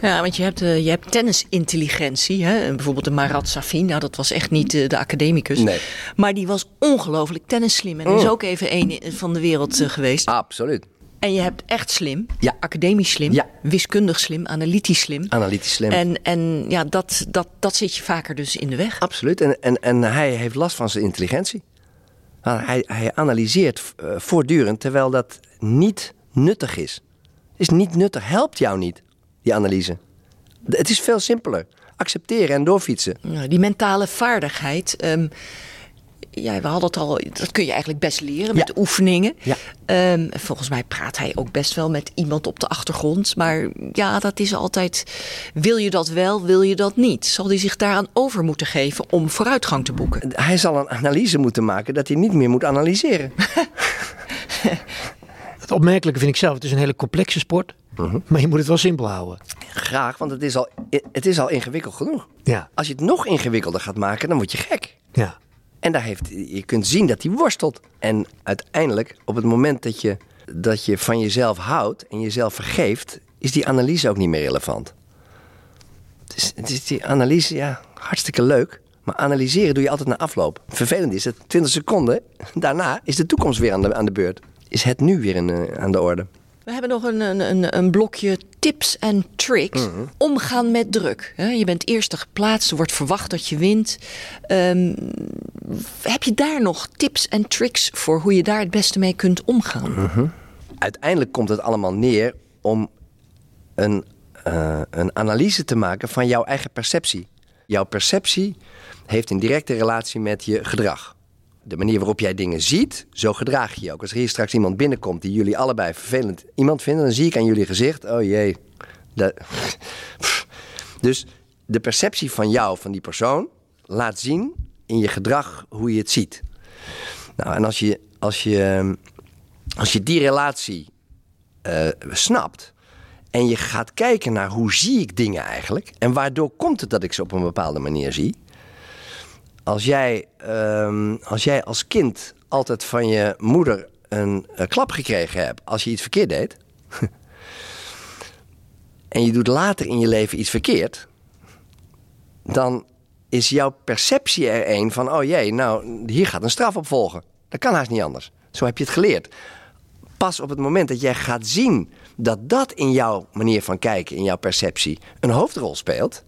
Ja, want je hebt, uh, je hebt tennisintelligentie. Hè? Bijvoorbeeld de Marat Safin. Nou, dat was echt niet uh, de academicus. Nee. Maar die was ongelooflijk tennisslim. En mm. is ook even een van de wereld uh, geweest. Absoluut. En je hebt echt slim, ja. academisch slim, ja. wiskundig slim, analytisch slim. Analytisch slim. En, en ja, dat, dat, dat zit je vaker dus in de weg. Absoluut. En, en, en hij heeft last van zijn intelligentie. Hij, hij analyseert uh, voortdurend, terwijl dat niet nuttig is. Is niet nuttig, helpt jou niet, die analyse. Het is veel simpeler. Accepteren en doorfietsen. Die mentale vaardigheid. Um, ja, we hadden het al, dat kun je eigenlijk best leren met oefeningen. Ja. Um, volgens mij praat hij ook best wel met iemand op de achtergrond. Maar ja, dat is altijd, wil je dat wel, wil je dat niet? Zal hij zich daaraan over moeten geven om vooruitgang te boeken? Hij zal een analyse moeten maken dat hij niet meer moet analyseren. het opmerkelijke vind ik zelf, het is een hele complexe sport. Uh -huh. Maar je moet het wel simpel houden. Graag, want het is al, het is al ingewikkeld genoeg. Ja. Als je het nog ingewikkelder gaat maken, dan word je gek. Ja. En daar heeft, je kunt zien dat hij worstelt. En uiteindelijk, op het moment dat je, dat je van jezelf houdt en jezelf vergeeft, is die analyse ook niet meer relevant. Het is die analyse, ja, hartstikke leuk. Maar analyseren doe je altijd na afloop. Vervelend is het, 20 seconden daarna is de toekomst weer aan de, aan de beurt. Is het nu weer in, aan de orde. We hebben nog een, een, een blokje tips en tricks. Mm -hmm. Omgaan met druk. Je bent eerste geplaatst, er wordt verwacht dat je wint. Um, heb je daar nog tips en tricks voor hoe je daar het beste mee kunt omgaan? Mm -hmm. Uiteindelijk komt het allemaal neer om een, uh, een analyse te maken van jouw eigen perceptie. Jouw perceptie heeft een directe relatie met je gedrag de manier waarop jij dingen ziet, zo gedraag je je ook. Als er hier straks iemand binnenkomt die jullie allebei vervelend iemand vinden, dan zie ik aan jullie gezicht, oh jee. Dus de perceptie van jou, van die persoon, laat zien in je gedrag hoe je het ziet. Nou, en als je, als je, als je die relatie uh, snapt en je gaat kijken naar hoe zie ik dingen eigenlijk en waardoor komt het dat ik ze op een bepaalde manier zie, als jij, um, als jij als kind altijd van je moeder een, een klap gekregen hebt als je iets verkeerd deed. en je doet later in je leven iets verkeerd. Dan is jouw perceptie er een van: oh jee, nou, hier gaat een straf op volgen. Dat kan haast niet anders. Zo heb je het geleerd. Pas op het moment dat jij gaat zien dat dat in jouw manier van kijken, in jouw perceptie, een hoofdrol speelt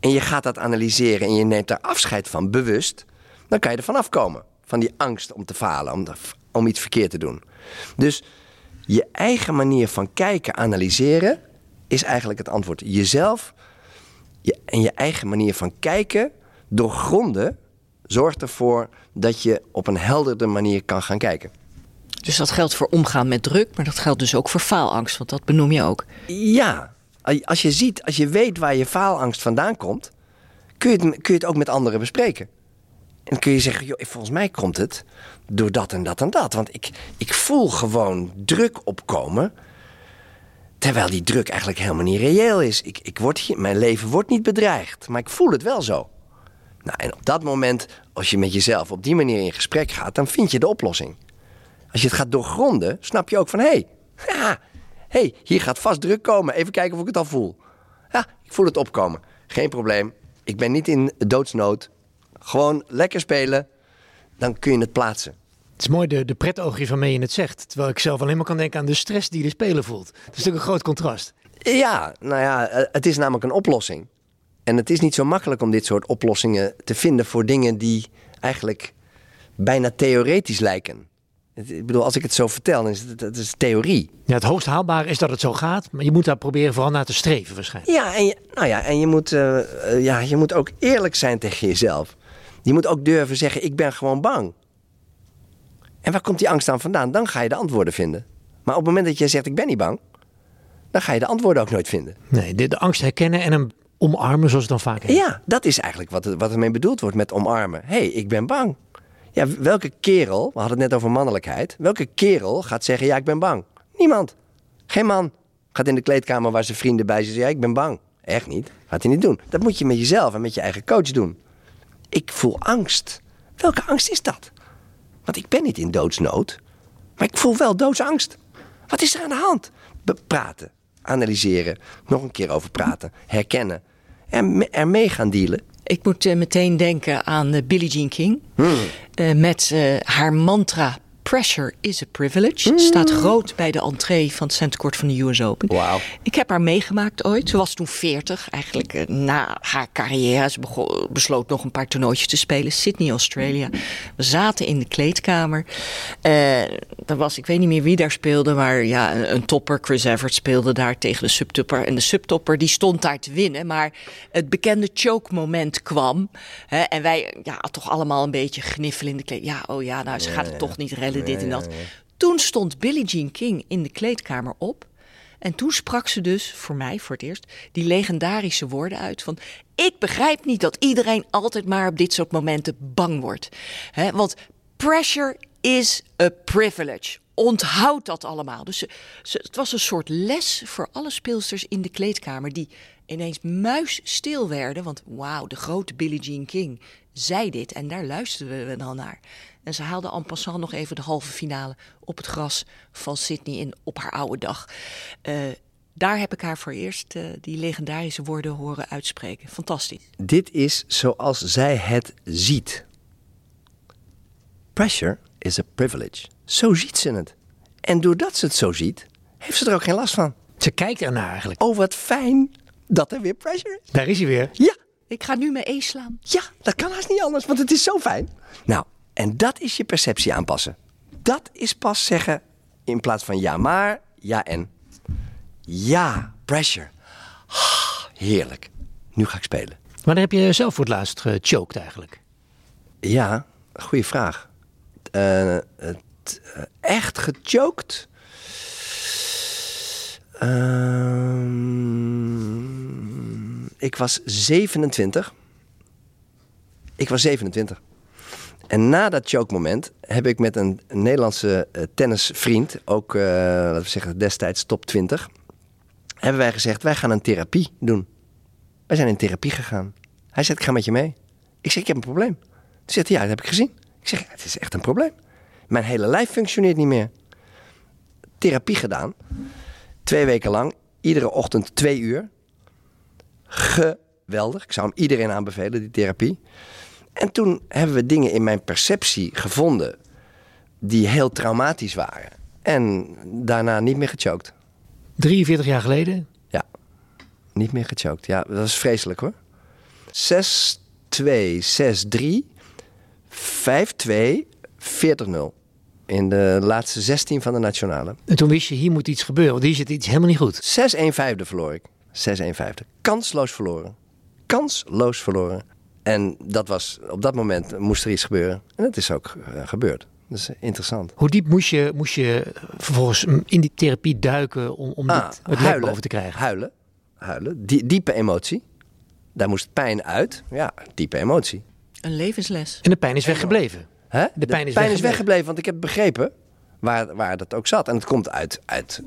en je gaat dat analyseren en je neemt daar afscheid van bewust, dan kan je er vanaf komen. Van die angst om te falen, om, om iets verkeerd te doen. Dus je eigen manier van kijken, analyseren, is eigenlijk het antwoord. Jezelf je, en je eigen manier van kijken doorgronden zorgt ervoor dat je op een helderder manier kan gaan kijken. Dus dat geldt voor omgaan met druk, maar dat geldt dus ook voor faalangst, want dat benoem je ook. Ja, als je ziet, als je weet waar je faalangst vandaan komt, kun je het, kun je het ook met anderen bespreken. En kun je zeggen, joh, volgens mij komt het door dat en dat en dat. Want ik, ik voel gewoon druk opkomen. Terwijl die druk eigenlijk helemaal niet reëel is. Ik, ik word mijn leven wordt niet bedreigd, maar ik voel het wel zo. Nou, en op dat moment, als je met jezelf op die manier in gesprek gaat, dan vind je de oplossing. Als je het gaat doorgronden, snap je ook van hé, hey, hey, hier gaat vast druk komen. Even kijken of ik het al voel. Ja, ik voel het opkomen. Geen probleem. Ik ben niet in doodsnood. Gewoon lekker spelen. Dan kun je het plaatsen. Het is mooi de, de pretoogje waarmee je het zegt. Terwijl ik zelf alleen maar kan denken aan de stress die de speler voelt. Dat is natuurlijk een groot contrast. Ja, nou ja, eh, het is namelijk een oplossing. En het is niet zo makkelijk om dit soort oplossingen te vinden voor dingen die eigenlijk bijna theoretisch lijken. Ik bedoel, als ik het zo vertel, dan is het, het is theorie. Ja, het hoogst haalbare is dat het zo gaat, maar je moet daar proberen vooral naar te streven waarschijnlijk. Ja, en je, nou ja, en je moet, uh, ja, je moet ook eerlijk zijn tegen jezelf. Je moet ook durven zeggen, ik ben gewoon bang. En waar komt die angst aan vandaan? Dan ga je de antwoorden vinden. Maar op het moment dat je zegt, ik ben niet bang, dan ga je de antwoorden ook nooit vinden. Nee, de, de angst herkennen en hem omarmen zoals het dan vaak is. Ja, dat is eigenlijk wat, het, wat ermee bedoeld wordt met omarmen. Hé, hey, ik ben bang. Ja, welke kerel, we hadden het net over mannelijkheid. Welke kerel gaat zeggen, ja, ik ben bang? Niemand. Geen man gaat in de kleedkamer waar zijn vrienden bij zijn ja, ik ben bang. Echt niet. Gaat hij niet doen. Dat moet je met jezelf en met je eigen coach doen. Ik voel angst. Welke angst is dat? Want ik ben niet in doodsnood. Maar ik voel wel doodsangst. Wat is er aan de hand? praten, analyseren, nog een keer over praten, herkennen. En ermee gaan dealen. Ik moet uh, meteen denken aan uh, Billie Jean King. Hmm. Uh, met haar mantra Pressure is a privilege. Mm. Staat groot bij de entree van het centercourt van de US Open. Wow. Ik heb haar meegemaakt ooit. Ze was toen 40, eigenlijk uh, na haar carrière. Ze besloot nog een paar toernooitjes te spelen. Sydney, Australia. We zaten in de kleedkamer. Uh, er was, ik weet niet meer wie daar speelde, maar ja, een, een, topper. Chris Evert speelde daar tegen de subtopper. En de subtopper die stond daar te winnen. Maar het bekende choke moment kwam. Hè, en wij ja, toch allemaal een beetje gniffelen in de kleed. Ja, oh ja, nou, ze gaat het toch niet redden dit en dat. Toen stond Billie Jean King in de kleedkamer op. En toen sprak ze dus, voor mij voor het eerst, die legendarische woorden uit van... Ik begrijp niet dat iedereen altijd maar op dit soort momenten bang wordt. He, want pressure is a privilege. Onthoud dat allemaal. Dus ze, ze, het was een soort les voor alle speelsters in de kleedkamer... die ineens muisstil werden. Want wauw, de grote Billie Jean King zei dit en daar luisterden we dan naar. En ze haalde en passant nog even de halve finale op het gras van Sydney in op haar oude dag. Uh, daar heb ik haar voor eerst uh, die legendarische woorden horen uitspreken. Fantastisch. Dit is zoals zij het ziet. Pressure is a privilege. Zo ziet ze het. En doordat ze het zo ziet, heeft ze er ook geen last van. Ze kijkt ernaar eigenlijk. Oh, wat fijn dat er weer pressure is. Daar is hij weer. Ja. Ik ga nu mijn E slaan. Ja, dat kan haast niet anders, want het is zo fijn. Nou, en dat is je perceptie aanpassen. Dat is pas zeggen in plaats van ja maar, ja en. Ja, pressure. Ah, heerlijk. Nu ga ik spelen. Wanneer heb je zelf voor het laatst gechoked eigenlijk? Ja, goede vraag. Uh, het, uh, echt gechoked? Uh, ik was 27. Ik was 27. En na dat choke moment heb ik met een Nederlandse uh, tennisvriend, ook uh, laten we zeggen destijds top 20, hebben wij gezegd: wij gaan een therapie doen. Wij zijn in therapie gegaan. Hij zegt: ik ga met je mee. Ik zeg: ik heb een probleem. Hij zegt: ja, dat heb ik gezien. Ik zeg: het is echt een probleem. Mijn hele lijf functioneert niet meer. Therapie gedaan. Twee weken lang, iedere ochtend twee uur. Geweldig. Ik zou hem iedereen aanbevelen, die therapie. En toen hebben we dingen in mijn perceptie gevonden die heel traumatisch waren. En daarna niet meer gechoked. 43 jaar geleden? Ja, niet meer gechoked. Ja, dat is vreselijk hoor. 6-2, 6-3, 5-2, 40-0. In de laatste 16 van de nationale. En toen wist je, hier moet iets gebeuren, want hier zit iets helemaal niet goed. 6-1 vijfde verloor ik. 6-1 vijfde. Kansloos verloren. Kansloos verloren. En dat was, op dat moment moest er iets gebeuren. En dat is ook uh, gebeurd. Dat is interessant. Hoe diep moest je, moest je vervolgens in die therapie duiken om, om Ah, dit, het huilen. boven te krijgen? Huilen. Huilen. Die, diepe emotie. Daar moest pijn uit. Ja, diepe emotie. Een levensles. En de pijn is weggebleven. Hè? De pijn is weggebleven. weggebleven, want ik heb begrepen waar, waar dat ook zat. En het komt uit, uit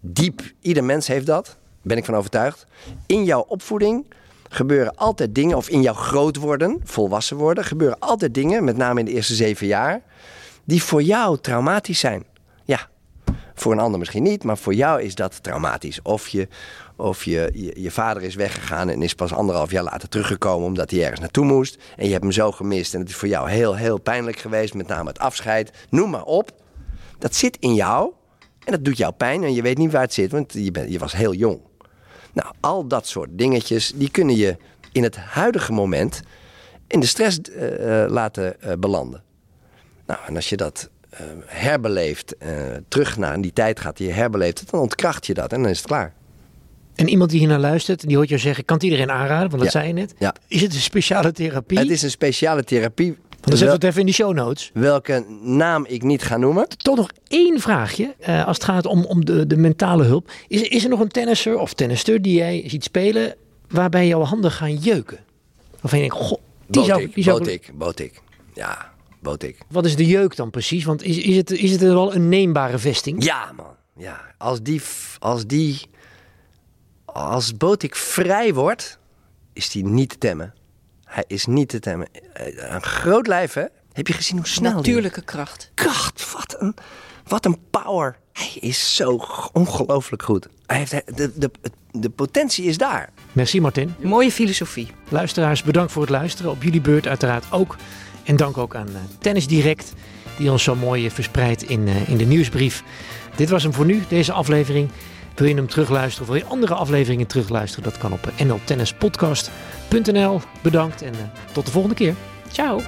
diep. Ieder mens heeft dat, ben ik van overtuigd. In jouw opvoeding gebeuren altijd dingen, of in jouw groot worden, volwassen worden, gebeuren altijd dingen, met name in de eerste zeven jaar, die voor jou traumatisch zijn. Ja, voor een ander misschien niet, maar voor jou is dat traumatisch. Of je, of je, je, vader is weggegaan en is pas anderhalf jaar later teruggekomen omdat hij ergens naartoe moest. En je hebt hem zo gemist en het is voor jou heel, heel pijnlijk geweest, met name het afscheid. Noem maar op. Dat zit in jou en dat doet jou pijn en je weet niet waar het zit, want je, bent, je was heel jong. Nou, al dat soort dingetjes, die kunnen je in het huidige moment in de stress eh, eh, laten eh, belanden. Nou, en als je dat eh, herbeleeft, terug naar die tijd gaat, die je herbeleeft, dan ontkracht je dat en dan is het klaar. En iemand die hier naar luistert, die hoort jou zeggen, kan het iedereen aanraden? Want dat Ja. zei je net. Ja. Is het een speciale therapie? Het is een speciale therapie. Dan zetten we het even in de show notes. welke naam ik niet ga noemen. Toch nog één vraagje, eh, als het gaat om, om de, de mentale hulp. Is, is er nog een tennisser of tennister die jij ziet spelen, waarbij jouw handen gaan jeuken? Waarvan je denkt, goh, die zou, die zou Botik, Botik. Ja, Botik. Wat is de jeuk dan precies? Want is, is, het, is het wel een neembare vesting? Ja, man. Ja, als die, als die, als Botik vrij wordt, is die niet te temmen. Hij is niet te temmen. Eh, Een groot lijf, hè? Heb je gezien hoe snel die- Natuurlijke kracht. kracht, wat een, wat een power. Hij is zo ongelooflijk goed. Hij heeft, de, de, de, de potentie is daar. Merci Martin. Mooie filosofie. Luisteraars, bedankt voor het luisteren. Op jullie beurt uiteraard ook. En dank ook aan eh, Tennis Direct, die ons zo mooi eh, verspreidt in, eh, in de nieuwsbrief. Dit was hem voor nu, deze aflevering. Wil je hem terugluisteren of wil je andere afleveringen terugluisteren? Dat kan op nltennispodcast.nl. Bedankt en eh, tot de volgende keer. Ciao.